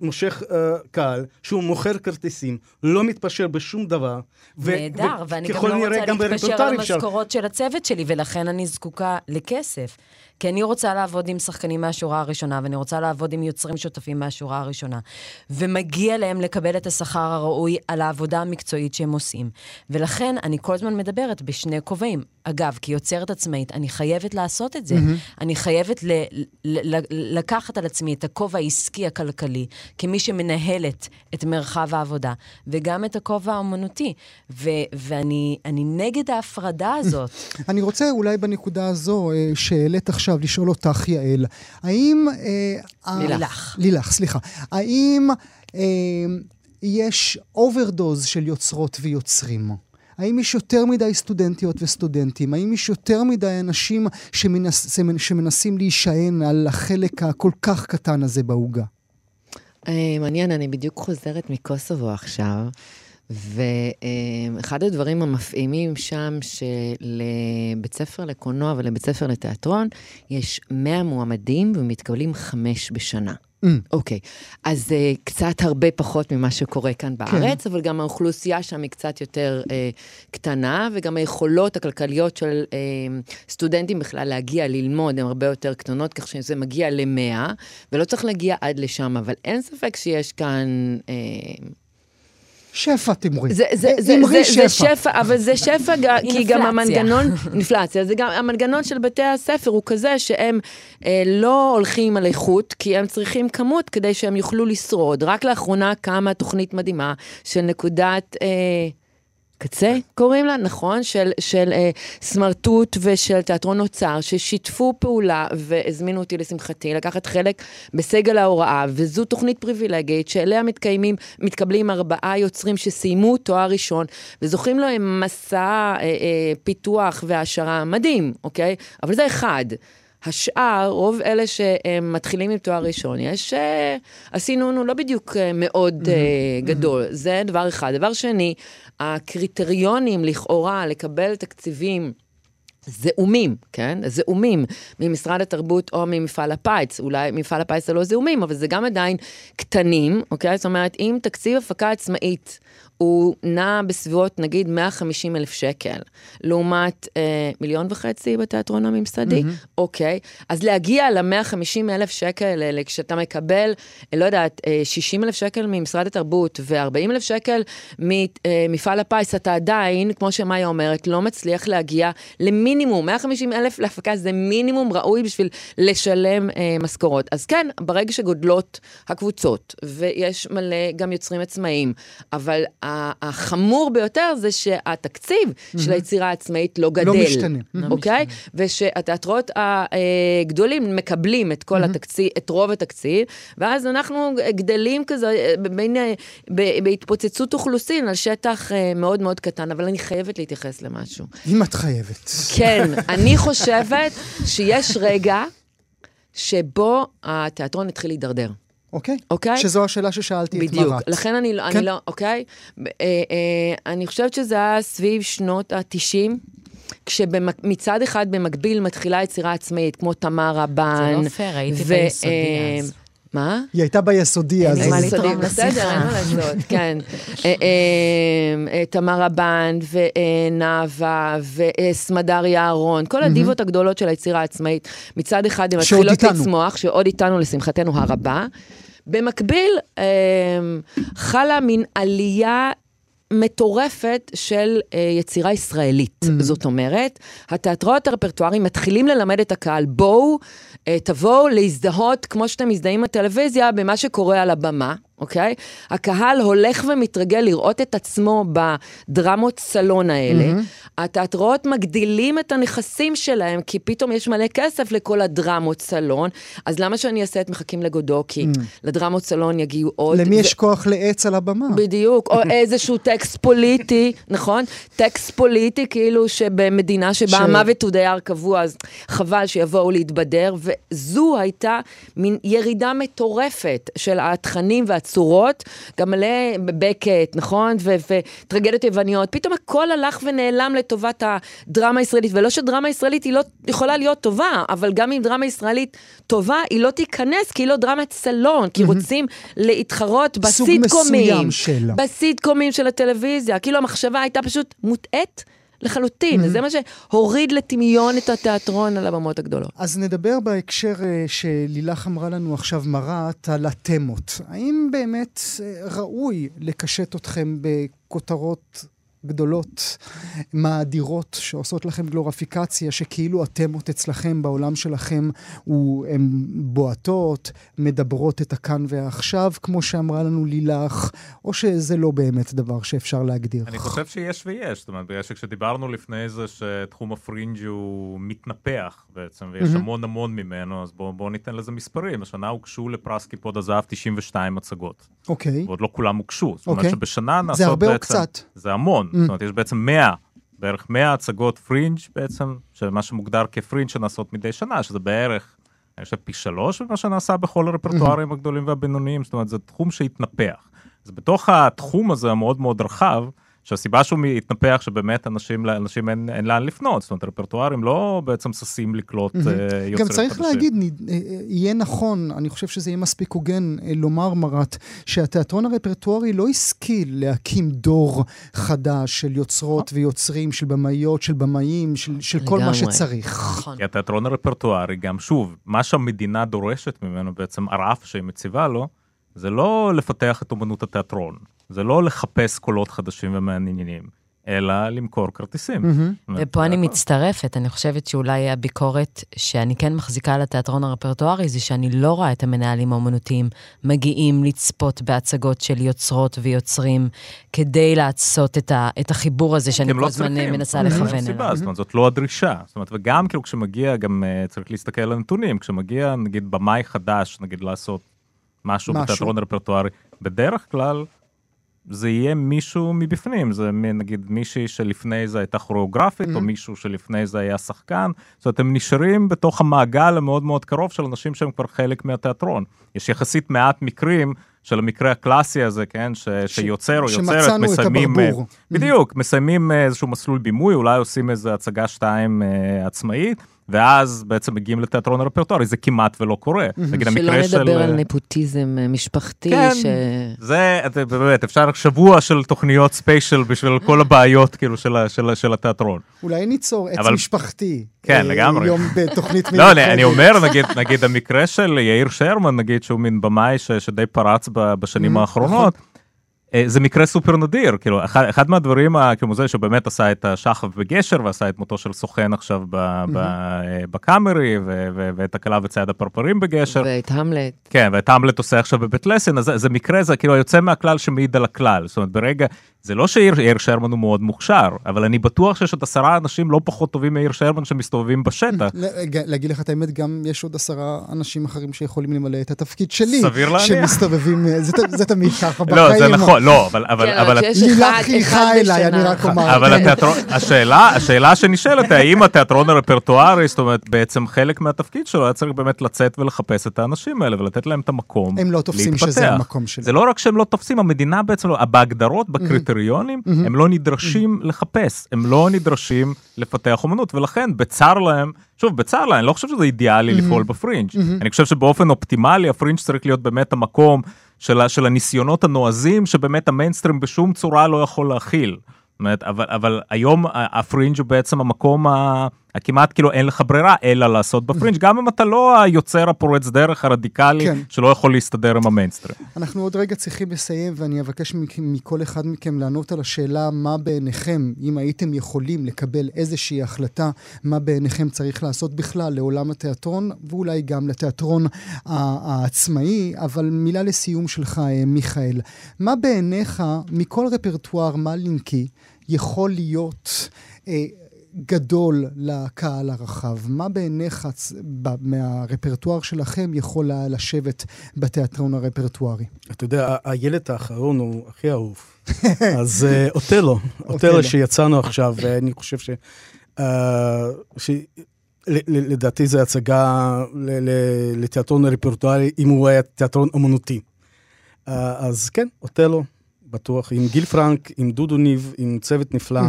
Speaker 6: מושך אה, קהל, שהוא מוכר כרטיסים, לא מתפשר בשום דבר. ו-
Speaker 5: נהדר, ואני גם לא רוצה להתפשר
Speaker 6: ברפרטואר
Speaker 5: על. המשכורות של הצוות שלי, ולכן אני זקוקה לכסף. כי אני רוצה לעבוד עם שחקנים מהשורה הראשונה, ואני רוצה לעבוד עם יוצרים שותפים מהשורה הראשונה. ומגיע להם לקבל את השכר הראוי על העבודה המקצועית שהם עושים. ולכן אני כל הזמן מדברת בשני כובעים. אגב, כיוצרת עצמאית, אני חייבת לעשות את זה. Mm-hmm. אני חייבת ל- ל- ל- לקחת על עצמי את הכובע העסקי הכלכלי, כמי שמנהלת את מרחב העבודה, וגם את הכובע האומנותי. ו- ואני אני נגד ההפרדה הזאת. [laughs]
Speaker 3: אני רוצה אולי בנקודה הזו אה, שהעלית עכשיו לשאול אותך, יעל, האם... אה, ה-
Speaker 5: לילך.
Speaker 3: לילך, סליחה. האם אה, יש overdose של יוצרות ויוצרים? האם יש יותר מדי סטודנטיות וסטודנטים? האם יש יותר מדי אנשים שמנס, שמנסים להישען על החלק הכל כך קטן הזה בעוגה?
Speaker 7: אה, מעניין, אני בדיוק חוזרת מקוסובו עכשיו, ואחד הדברים המפעימים שם, שלבית ספר לקולנוע ולבית ספר לתיאטרון, יש 100 מועמדים ומתקבלים חמש בשנה.
Speaker 3: Mm.
Speaker 7: אוקיי, אז uh, קצת הרבה פחות ממה שקורה כאן בארץ, אבל גם האוכלוסייה שם היא קצת יותר uh, קטנה, וגם היכולות הכלכליות של uh, סטודנטים בכלל להגיע ללמוד הן הרבה יותר קטנות, כך שזה מגיע למאה, ולא צריך להגיע עד לשם, אבל אין ספק שיש כאן... Uh,
Speaker 3: שפע תמרי.
Speaker 7: זה, זה, זה,
Speaker 3: אמרי
Speaker 7: זה, זה שפע, אבל זה שפע, [laughs] כי גם. המנגנון, [laughs] אינפלציה, זה גם, המנגנון של בתי הספר הוא כזה שהם אה, לא הולכים על איכות, כי הם צריכים כמות כדי שהם יוכלו לשרוד. רק לאחרונה קמה תוכנית מדהימה של נקודת... אה, קצה, קוראים לה, נכון? של, של אה, סמרטוט ושל תיאטרון אוצר, ששיתפו פעולה והזמינו אותי לשמחתי לקחת חלק בסגל ההוראה, וזו תוכנית פריבילגית שאליה מתקיימים, מתקבלים ארבעה יוצרים שסיימו תואר ראשון, וזוכים להם מסע אה, אה, פיתוח והעשרה מדהים, אוקיי? אבל זה אחד. השאר, רוב אלה שמתחילים עם תואר ראשון, יש, אה, הסינון הוא לא בדיוק אה, מאוד אה, גדול, זה דבר אחד. דבר שני, הקריטריונים לכאורה לקבל תקציבים זעומים, כן? זעומים ממשרד התרבות או ממפעל הפיס. אולי מפעל הפיס זה לא זעומים, אבל זה גם עדיין קטנים, אוקיי? זאת אומרת, אם תקציב הפקה עצמאית הוא נע בסביבות נגיד 150 אלף שקל, לעומת אה, מיליון וחצי בתיאטרון הממסדי, mm-hmm. אוקיי? אז להגיע ל-150 אלף שקל האלה, כשאתה מקבל, אה, לא יודעת, אה, 60 אלף שקל ממשרד התרבות ו-40 אלף שקל ממפעל הפיס, אתה עדיין, כמו שמאיה אומרת, לא מצליח להגיע למינימום, 150 אלף להפקה זה מינימום ראוי בשביל לשלם אה, משכורות. אז כן, ברגע שגודלות הקבוצות, ויש מלא גם יוצרים עצמאיים, אבל החמור ביותר זה שהתקציב mm-hmm. של היצירה העצמאית לא גדל.
Speaker 3: לא משתנה.
Speaker 7: אוקיי? Okay? ושהתיאטרות הגדולים מקבלים את כל mm-hmm. התקציב, את רוב התקציב, ואז אנחנו גדלים כזה בין, בהתפוצצות אוכלוסין על שטח אה, מאוד מאוד קטן, אבל אני חייבת להתייחס למשהו.
Speaker 3: אם את חייבת.
Speaker 7: כן, אני חושבת שיש רגע שבו התיאטרון התחיל להידרדר.
Speaker 3: אוקיי.
Speaker 7: אוקיי?
Speaker 3: שזו השאלה ששאלתי את מרת.
Speaker 7: בדיוק. לכן אני, לא-
Speaker 3: כן.
Speaker 7: אני לא, אוקיי? אה, אה, אני חושבת שזה היה סביב שנות ה-90. כשמצד אחד במקביל מתחילה יצירה עצמאית, כמו תמר רבן.
Speaker 5: זה לא פייר, הייתי
Speaker 7: ו-
Speaker 5: ביסודי
Speaker 7: אה,
Speaker 5: אז.
Speaker 7: מה?
Speaker 3: היא הייתה ביסודי אז.
Speaker 5: אין מה לתרום
Speaker 7: בסדר. אין מה לעשות, [laughs] כן. אה, אה, אה, תמר רבן ונאווה וסמדר יערון, כל הדיבות הגדולות של היצירה העצמאית, מצד אחד הן מתחילות. לצמוח, שעוד איתנו לשמחתנו הרבה. במקביל, חלה מין עלייה מטורפת של אה, יצירה ישראלית. Mm-hmm. זאת אומרת, התיאטראות הרפרטואריים מתחילים ללמד את הקהל, בואו, אה, תבואו להזדהות, כמו שאתם מזדהים בטלוויזיה, במה שקורה על הבמה, אוקיי? הקהל הולך ומתרגל לראות את עצמו בדרמות סלון האלה. Mm-hmm. התיאטראות מגדילים את הנכסים שלהם, כי פתאום יש מלא כסף לכל הדרמות סלון, אז למה שאני אעשה את מחכים לגודו? כי mm-hmm. לדרמות סלון יגיעו עוד.
Speaker 3: למי
Speaker 7: ו-
Speaker 3: יש כוח לעץ על הבמה?
Speaker 7: בדיוק, או [laughs] איזשהו טקסט פוליטי, נכון? טקסט פוליטי, כאילו שבמדינה שבה
Speaker 3: ש-
Speaker 7: המוות הוא דייר קבוע, אז חבל שיבואו להתבדר, וזו הייתה מין ירידה מטורפת של התכנים והצ... צורות, גם מלא בקט, נכון? וטרגדיות יווניות, פתאום הכל הלך ונעלם לטובת הדרמה הישראלית, ולא שדרמה ישראלית היא לא יכולה להיות טובה, אבל גם אם דרמה ישראלית טובה, היא לא תיכנס, כי היא לא דרמת סלון, כי רוצים להתחרות
Speaker 3: סוג
Speaker 7: בסיטקומים.
Speaker 3: מסוים של.
Speaker 7: בסיטקומים של הטלוויזיה, כאילו המחשבה הייתה פשוט מוטעית לחלוטין, זה מה שהוריד לטמיון את התיאטרון על הבמות הגדולות.
Speaker 3: אז נדבר בהקשר אה, שלילך אמרה לנו עכשיו מרת על התמות. האם באמת אה, ראוי לקשט אתכם בכותרות גדולות, מאדירות, שעושות לכם גלוריפיקציה, שכאילו התמות אצלכם בעולם שלכם הן בועטות, מדברות את הכאן והעכשיו, כמו שאמרה לנו לילך, או שזה לא באמת דבר שאפשר להגדיר?
Speaker 4: אני חושב שיש ויש, זאת אומרת, בגלל שכשדיברנו לפני זה שתחום הפרינג' הוא מתנפח בעצם, ויש המון המון ממנו, אז בואו בוא ניתן לזה מספרים. השנה הוגשו לפרס קיפוד הזהב 92 הצגות,
Speaker 3: אוקיי.
Speaker 4: ועוד לא כולם הוגשו. זאת אומרת
Speaker 3: אוקיי.
Speaker 4: שבשנה נעשות
Speaker 3: זה הרבה או
Speaker 4: בעצם...
Speaker 3: קצת?
Speaker 4: זה המון. זאת אומרת, יש בעצם 100, בערך 100 הצגות פרינג' בעצם, שמה שמוגדר כפרינג' שנעשות מדי שנה, שזה בערך, אני חושב, פי שלוש ממה שנעשה בכל הרפרטוארים הגדולים והבינוניים, זאת אומרת, זה תחום שהתנפח. אז בתוך התחום הזה המאוד מאוד רחב, שהסיבה שהוא התנפח שבאמת אנשים, לאנשים אין, אין לאן לפנות, זאת אומרת, רפרטוארים לא בעצם ששים לקלוט אה, יוצרים
Speaker 3: גם
Speaker 4: חדשים.
Speaker 3: צריך להגיד, נ- אה, אה, יהיה נכון, אני חושב שזה יהיה מספיק הוגן לומר, מרת, שהתיאטרון הרפרטוארי לא השכיל להקים דור חדש של יוצרות ויוצרים, של במאיות, של במאים, של, של כל מה. שצריך.
Speaker 5: נכון.
Speaker 4: כי התיאטרון הרפרטוארי, גם שוב, מה שהמדינה דורשת ממנו, בעצם הרף שהיא מציבה לו, זה לא לפתח את אומנות התיאטרון, זה לא לחפש קולות חדשים ומעניינים, אלא למכור כרטיסים.
Speaker 5: ופה אני. מצטרפת, אני חושבת שאולי הביקורת שאני כן מחזיקה על התיאטרון הרפרטוארי, זה שאני לא רואה את המנהלים האומנותיים מגיעים לצפות בהצגות של יוצרות ויוצרים, כדי לעשות את, ה, את החיבור הזה שאני
Speaker 4: הם
Speaker 5: כל
Speaker 4: לא
Speaker 5: הזמן
Speaker 4: צריכים.
Speaker 5: מנסה לכוון
Speaker 4: סיבה,
Speaker 5: אליו.
Speaker 4: זאת אומרת, זאת לא הדרישה. זאת אומרת, וגם כאילו כשמגיע, גם אה, צריך להסתכל על הנתונים, כשמגיע נגיד במאי חדש, נגיד לעשות משהו
Speaker 3: משהו.
Speaker 4: בתיאטרון הרפרטוארי, בדרך כלל זה יהיה מישהו מבפנים, זה נגיד מישהי שלפני זה הייתה כוריאוגרפית, או מישהו שלפני זה היה שחקן, זאת אומרת, הם נשארים בתוך המעגל המאוד מאוד קרוב של אנשים שהם כבר חלק מהתיאטרון. יש יחסית מעט מקרים של המקרה הקלאסי הזה, כן, ש, שיוצר או יוצרת
Speaker 3: שמצאנו את
Speaker 4: מסיימים... אה,
Speaker 3: הברבור.
Speaker 4: בדיוק, מסיימים אה, איזשהו מסלול בימוי, אולי עושים איזו הצגה שתיים אה, עצמאית, ואז בעצם מגיעים לתיאטרון הרפרטוארי, זה כמעט ולא קורה. נגיד
Speaker 7: שלא
Speaker 4: המקרה של...
Speaker 7: נדבר על נפוטיזם אה, משפחתי,
Speaker 4: כן.
Speaker 7: ש...
Speaker 4: זה, את- באמת, אפשר שבוע של תוכניות ספיישל בשביל כל הבעיות, כאילו, של, של, ה- של התיאטרון.
Speaker 3: אולי ניצור עץ
Speaker 4: אבל-
Speaker 3: משפחתי.
Speaker 4: כן,
Speaker 3: אה,
Speaker 4: לגמרי.
Speaker 3: יום בתוכנית [laughs]
Speaker 4: לא, אני, אני אומר, נגיד, נגיד המקרה של יאיר שרמן, נגיד, שהוא מין במאי ש, שדי פרץ בשנים האחרונות, אה, זה מקרה סופר נדיר, כאילו, אחד, אחד מהדברים, ה- כאילו, זה שהוא באמת עשה את השחף בגשר, ועשה את מותו של סוכן עכשיו ב, ב, אה, בקאמרי, ו, ו, ואת הכלה וצייד הפרפרים בגשר.
Speaker 7: ואת המלט.
Speaker 4: כן, ואת המלט עושה עכשיו בבית לסין, אז זה, זה מקרה, זה כאילו יוצא מהכלל שמעיד על הכלל. זאת אומרת, ברגע, זה לא שיאיר יאיר שרמן הוא מאוד מוכשר, אבל אני בטוח שיש עוד עשרה אנשים לא פחות טובים מיאיר שרמן שמסתובבים בשטח.
Speaker 3: ל- להגיד לך את האמת, גם יש עוד עשרה אנשים אחרים שיכולים למלא את התפקיד שלי.
Speaker 4: סביר להניח.
Speaker 3: שמסתובבים, אה, זה תמיד ככה [laughs] בחיים.
Speaker 4: לא, זה נכון, לא, אבל... אבל,
Speaker 7: כן,
Speaker 4: אבל,
Speaker 7: אבל כשיש
Speaker 3: לילך
Speaker 7: אחד,
Speaker 3: חייכה
Speaker 7: אחד
Speaker 3: אליי, אני. רק אומר. [laughs]
Speaker 4: אבל התיאטרון, השאלה, השאלה שנשאלת, האם התיאטרון הרפרטוארי, זאת אומרת, בעצם חלק מהתפקיד שלו היה צריך באמת לצאת ולחפש את האנשים האלה ולתת להם את המקום
Speaker 3: הם לא תופסים
Speaker 4: להתפתח.
Speaker 3: שזה המקום שלהם.
Speaker 4: זה לא רק שהם לא תופסים, המדינה בעצם לא, בהגדרות, בקריטריונים, הם לא נדרשים לחפש, הם לא נדרשים לפתח אומנות, ולכן בצר להם, שוב, בצר להם, אני לא חושב שזה אידיאלי לפעול בפרינג'. אני חושב שבאופן אופטימלי הפרינג' צריך להיות באמת המקום של, של הניסיונות הנועזים, שבאמת המיינסטרים בשום צורה לא יכול להכיל. אומרת, אבל, אבל היום הפרינג' הוא בעצם המקום ה- הכמעט כאילו אין לך ברירה אלא לעשות בפרינג', גם אם אתה לא היוצר הפורץ דרך הרדיקלי
Speaker 3: כן.
Speaker 4: שלא יכול להסתדר עם המיינסטרים.
Speaker 3: אנחנו עוד רגע צריכים לסיים, ואני אבקש מכ- מכל אחד מכם לענות על השאלה מה בעיניכם, אם הייתם יכולים לקבל איזושהי החלטה, מה בעיניכם צריך לעשות בכלל לעולם התיאטרון, ואולי גם לתיאטרון העצמאי, אבל מילה לסיום שלך, אה, מיכאל. מה בעיניך, מכל רפרטואר מלינקי, יכול להיות... גדול לקהל הרחב. מה בעיניך מהרפרטואר שלכם יכול היה לשבת בתיאטרון הרפרטוארי?
Speaker 6: אתה יודע, הילד האחרון הוא הכי אהוב. [laughs] אז אה, אוטלו,
Speaker 3: אוטלו.
Speaker 6: שיצאנו עכשיו, ואני חושב ש... אה, לדעתי זו הצגה לתיאטרון הרפרטוארי, אם הוא היה תיאטרון אמנותי. אה, אז כן, אוטלו, בטוח, עם גיל פרנק, עם דודו ניב, עם צוות נפלא.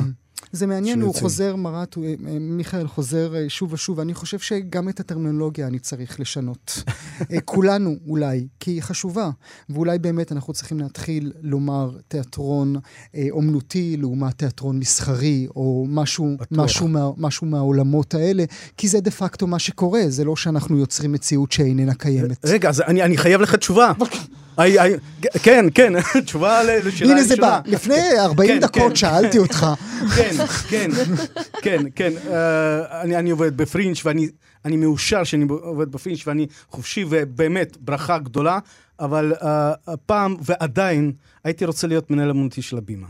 Speaker 3: זה מעניין, הוא
Speaker 6: יוצא.
Speaker 3: חוזר, מרת, הוא- אה, מיכאל חוזר אה, שוב ושוב. אני חושב שגם את הטרמינולוגיה אני צריך לשנות. [laughs] אה, כולנו אולי, כי היא חשובה. ואולי באמת אנחנו צריכים להתחיל לומר תיאטרון אה, אומנותי לעומת תיאטרון מסחרי, או משהו,
Speaker 6: בטוח.
Speaker 3: משהו, מה, משהו מהעולמות האלה, כי זה דה פקטו מה שקורה, זה לא שאנחנו יוצרים מציאות שאיננה קיימת.
Speaker 6: רגע, אז אני אני חייב לך תשובה. כן, כן, [laughs] תשובה לשאלה
Speaker 3: הנה זה בא.
Speaker 6: הראשונה.
Speaker 3: לפני 40
Speaker 6: כן,
Speaker 3: דקות
Speaker 6: כן.
Speaker 3: שאלתי אותך.
Speaker 6: כן, כן, כן, כן. אה, אני, עובד בפרינג' ואני אני מאושר שאני עובד בפרינג' ואני חופשי ובאמת ברכה גדולה, אבל אה, הפעם ועדיין הייתי רוצה להיות מנהל אמנותי של הבימה.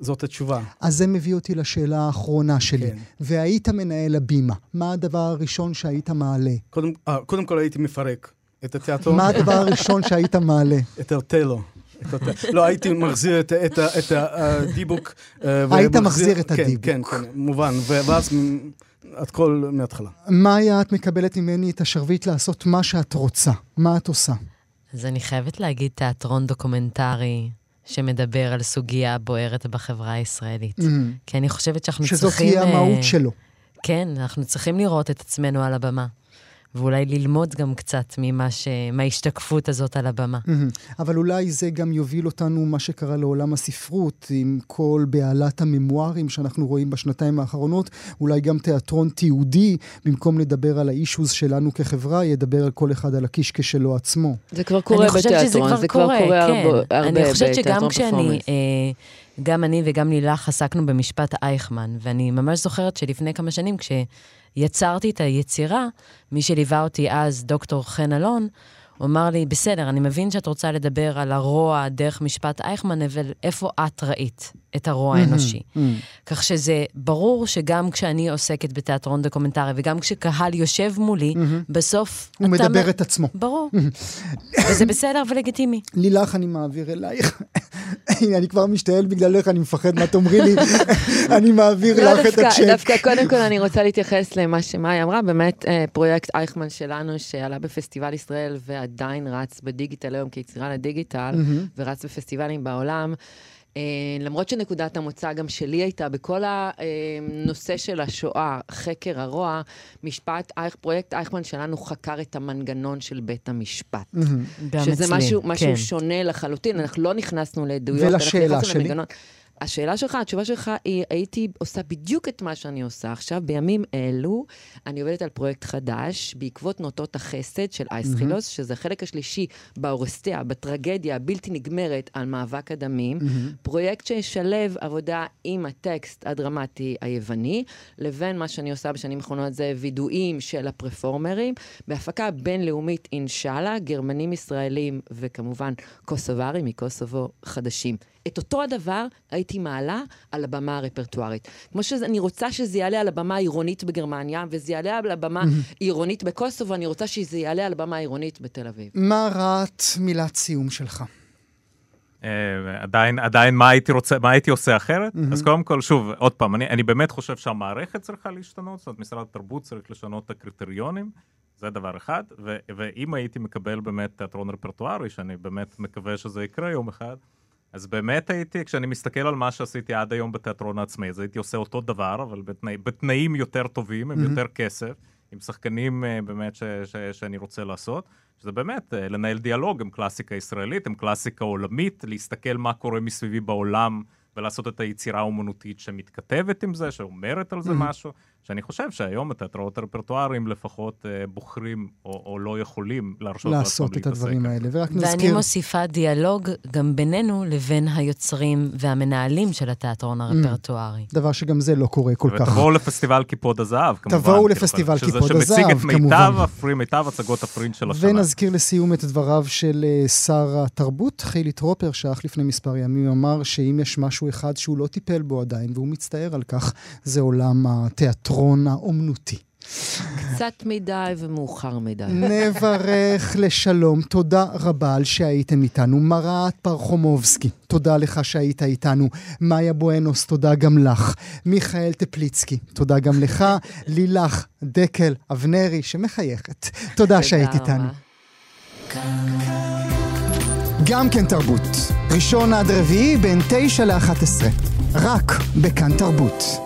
Speaker 6: זאת התשובה.
Speaker 3: אז זה מביא אותי לשאלה האחרונה שלי.
Speaker 6: כן.
Speaker 3: והיית מנהל הבימה, מה הדבר הראשון שהיית מעלה?
Speaker 6: קודם, אה, קודם כל הייתי מפרק את התיאטרון,
Speaker 3: מה הדבר הראשון שהיית מעלה?
Speaker 6: את. את האוטלו. לא, הייתי מחזיר את, את, את הדיבוק. אה,
Speaker 3: היית
Speaker 6: ומחזיר-
Speaker 3: מחזיר את
Speaker 6: כן,
Speaker 3: הדיבוק.
Speaker 6: כן, כן, מובן. ואז מ- הכל מההתחלה.
Speaker 3: מאיה, את מקבלת ממני את השרביט לעשות מה שאת רוצה. מה את עושה?
Speaker 5: אז אני חייבת להגיד תיאטרון דוקומנטרי שמדבר על סוגיה בוערת בחברה הישראלית. כי אני חושבת שאנחנו
Speaker 3: שזאת
Speaker 5: צריכים...
Speaker 3: תהיה המהות
Speaker 5: אה,
Speaker 3: שלו.
Speaker 5: כן, אנחנו צריכים לראות את עצמנו על הבמה. ואולי ללמוד גם קצת ממה ש... מההשתקפות הזאת על הבמה.
Speaker 3: אבל אולי זה גם יוביל אותנו, מה שקרה לעולם הספרות, עם כל בהלת הממוארים שאנחנו רואים בשנתיים האחרונות, אולי גם תיאטרון תיעודי, במקום לדבר על האישוז שלנו כחברה, ידבר על כל אחד על הקישקע שלו עצמו.
Speaker 7: זה כבר קורה
Speaker 5: אני חושבת שזה
Speaker 7: בתיאטרון,
Speaker 5: כבר
Speaker 7: זה כבר
Speaker 5: קורה,
Speaker 7: קורה
Speaker 5: כן.
Speaker 7: הרבה הרבה
Speaker 5: אני חושבת שגם
Speaker 7: בתיאטרון
Speaker 5: כשאני,
Speaker 7: פרפורמנס.
Speaker 5: אה, גם אני וגם לילך עסקנו במשפט אייכמן, ואני ממש זוכרת שלפני כמה שנים, כשיצרתי את היצירה, מי שליווה אותי אז, דוקטור חן אלון, הוא אמר לי, בסדר, אני מבין שאת רוצה לדבר על הרוע דרך משפט אייכמן, אבל איפה את ראית את הרוע האנושי? כך שזה ברור שגם כשאני עוסקת בתיאטרון דוקומנטרי, וגם כשקהל יושב מולי, בסוף
Speaker 3: הוא
Speaker 5: אתה...
Speaker 3: מדבר את עצמו.
Speaker 5: ברור. וזה בסדר ולגיטימי.
Speaker 3: לילך, אני מעביר אלייך. [laughs] הנה, אני כבר משתעל בגללך, אני מפחד מה תאמרי לי. [laughs] אני מעביר
Speaker 7: לא,
Speaker 3: לך את הצ'ק.
Speaker 7: דווקא קודם כל אני רוצה להתייחס למה שמאי אמרה, באמת אה, פרויקט אייכמן שלנו שעלה בפסטיבל ישראל ועדיין רץ בדיגיטל היום כיצירה לדיגיטל, ורץ בפסטיבלים בעולם. אה, למרות שנקודת המוצא גם שלי הייתה בכל הנושא של השואה, חקר הרוע, משפט, אייך- פרויקט אייכמן שלנו חקר את המנגנון של בית המשפט.
Speaker 5: גם
Speaker 7: שזה
Speaker 5: אצלי,
Speaker 7: משהו, משהו
Speaker 5: כן.
Speaker 7: שונה לחלוטין, אנחנו לא נכנסנו לעדויות.
Speaker 3: ולשאלה
Speaker 7: אנחנו נכנסנו
Speaker 3: שלי?
Speaker 7: למנגנון. השאלה שלך, התשובה שלך היא, הייתי עושה בדיוק את מה שאני עושה עכשיו. בימים אלו, אני עובדת על פרויקט חדש, בעקבות נוטות החסד של אייסחילוס, שזה החלק השלישי באורסטיה, בטרגדיה הבלתי נגמרת על מאבק הדמים. פרויקט שישלב עבודה עם הטקסט הדרמטי היווני, לבין מה שאני עושה בשנים האחרונות זה וידואים של הפרפורמרים, בהפקה בינלאומית אינשאללה, גרמנים ישראלים וכמובן קוסוברים מקוסובו חדשים. את אותו הדבר הייתי מעלה על הבמה הרפרטוארית. כמו שאני רוצה שזה יעלה על הבמה העירונית בגרמניה, וזה יעלה על הבמה העירונית בקוסובו, אני רוצה שזה יעלה על הבמה העירונית בתל אביב.
Speaker 3: מה רעת מילת סיום שלך?
Speaker 4: אה, עדיין, עדיין מה הייתי רוצה, מה הייתי עושה אחרת? אז קודם כל, שוב, עוד פעם, אני, אני באמת חושב שהמערכת צריכה להשתנות, זאת אומרת, משרד התרבות צריך לשנות את הקריטריונים, זה דבר אחד, ו, ואם הייתי מקבל באמת תיאטרון רפרטוארי, שאני באמת מקווה שזה יקרה יום אחד, אז באמת הייתי, כשאני מסתכל על מה שעשיתי עד היום בתיאטרון העצמאי, אז הייתי עושה אותו דבר, אבל בתנאי, בתנאים יותר טובים, עם יותר כסף, עם שחקנים אה, באמת ש, ש, שאני רוצה לעשות, שזה באמת אה, לנהל דיאלוג עם קלאסיקה ישראלית, עם קלאסיקה עולמית, להסתכל מה קורה מסביבי בעולם ולעשות את היצירה האומנותית שמתכתבת עם זה, שאומרת על זה משהו, שאני חושב שהיום התיאטראות הרפרטואריים לפחות אה, בוחרים או, או לא יכולים להרשות לעצמם
Speaker 3: לעשות את
Speaker 4: להתעסק
Speaker 3: הדברים האלה. ורק
Speaker 5: ואני
Speaker 3: נזכיר...
Speaker 5: מוסיפה דיאלוג גם בינינו לבין היוצרים והמנהלים של התיאטרון הרפרטוארי.
Speaker 3: דבר שגם זה לא קורה כל כך.
Speaker 4: ותבואו לפסטיבל קיפוד הזהב, כמובן.
Speaker 3: תבואו לפסטיבל
Speaker 4: שזה-
Speaker 3: קיפוד
Speaker 4: שמציג
Speaker 3: הזהב,
Speaker 4: את מיטב
Speaker 3: כמובן.
Speaker 4: הפרי, מיטב הצגות הפרינג' של השנה.
Speaker 3: ונזכיר לסיום את דבריו של אה, שר התרבות, חילי טרופר, שאך לפני מספר ימים אמר שאם יש משהו אחד שהוא לא טיפל בו עדיין, והוא מצטער על כך, זה עולם התיאטרון האומנותי.
Speaker 7: קצת מדי ומאוחר מדי.
Speaker 3: נברך לשלום, תודה רבה על שהייתם איתנו. מראת פרחומובסקי, תודה לך שהיית איתנו. מאיה בואנוס, תודה גם לך. מיכאל טפליצקי, תודה גם לך. לילך דקל אבנרי, שמחייכת. תודה שהיית איתנו. גם כן תרבות. ראשון עד רביעי בין 9 ל-11. רק בכאן תרבות.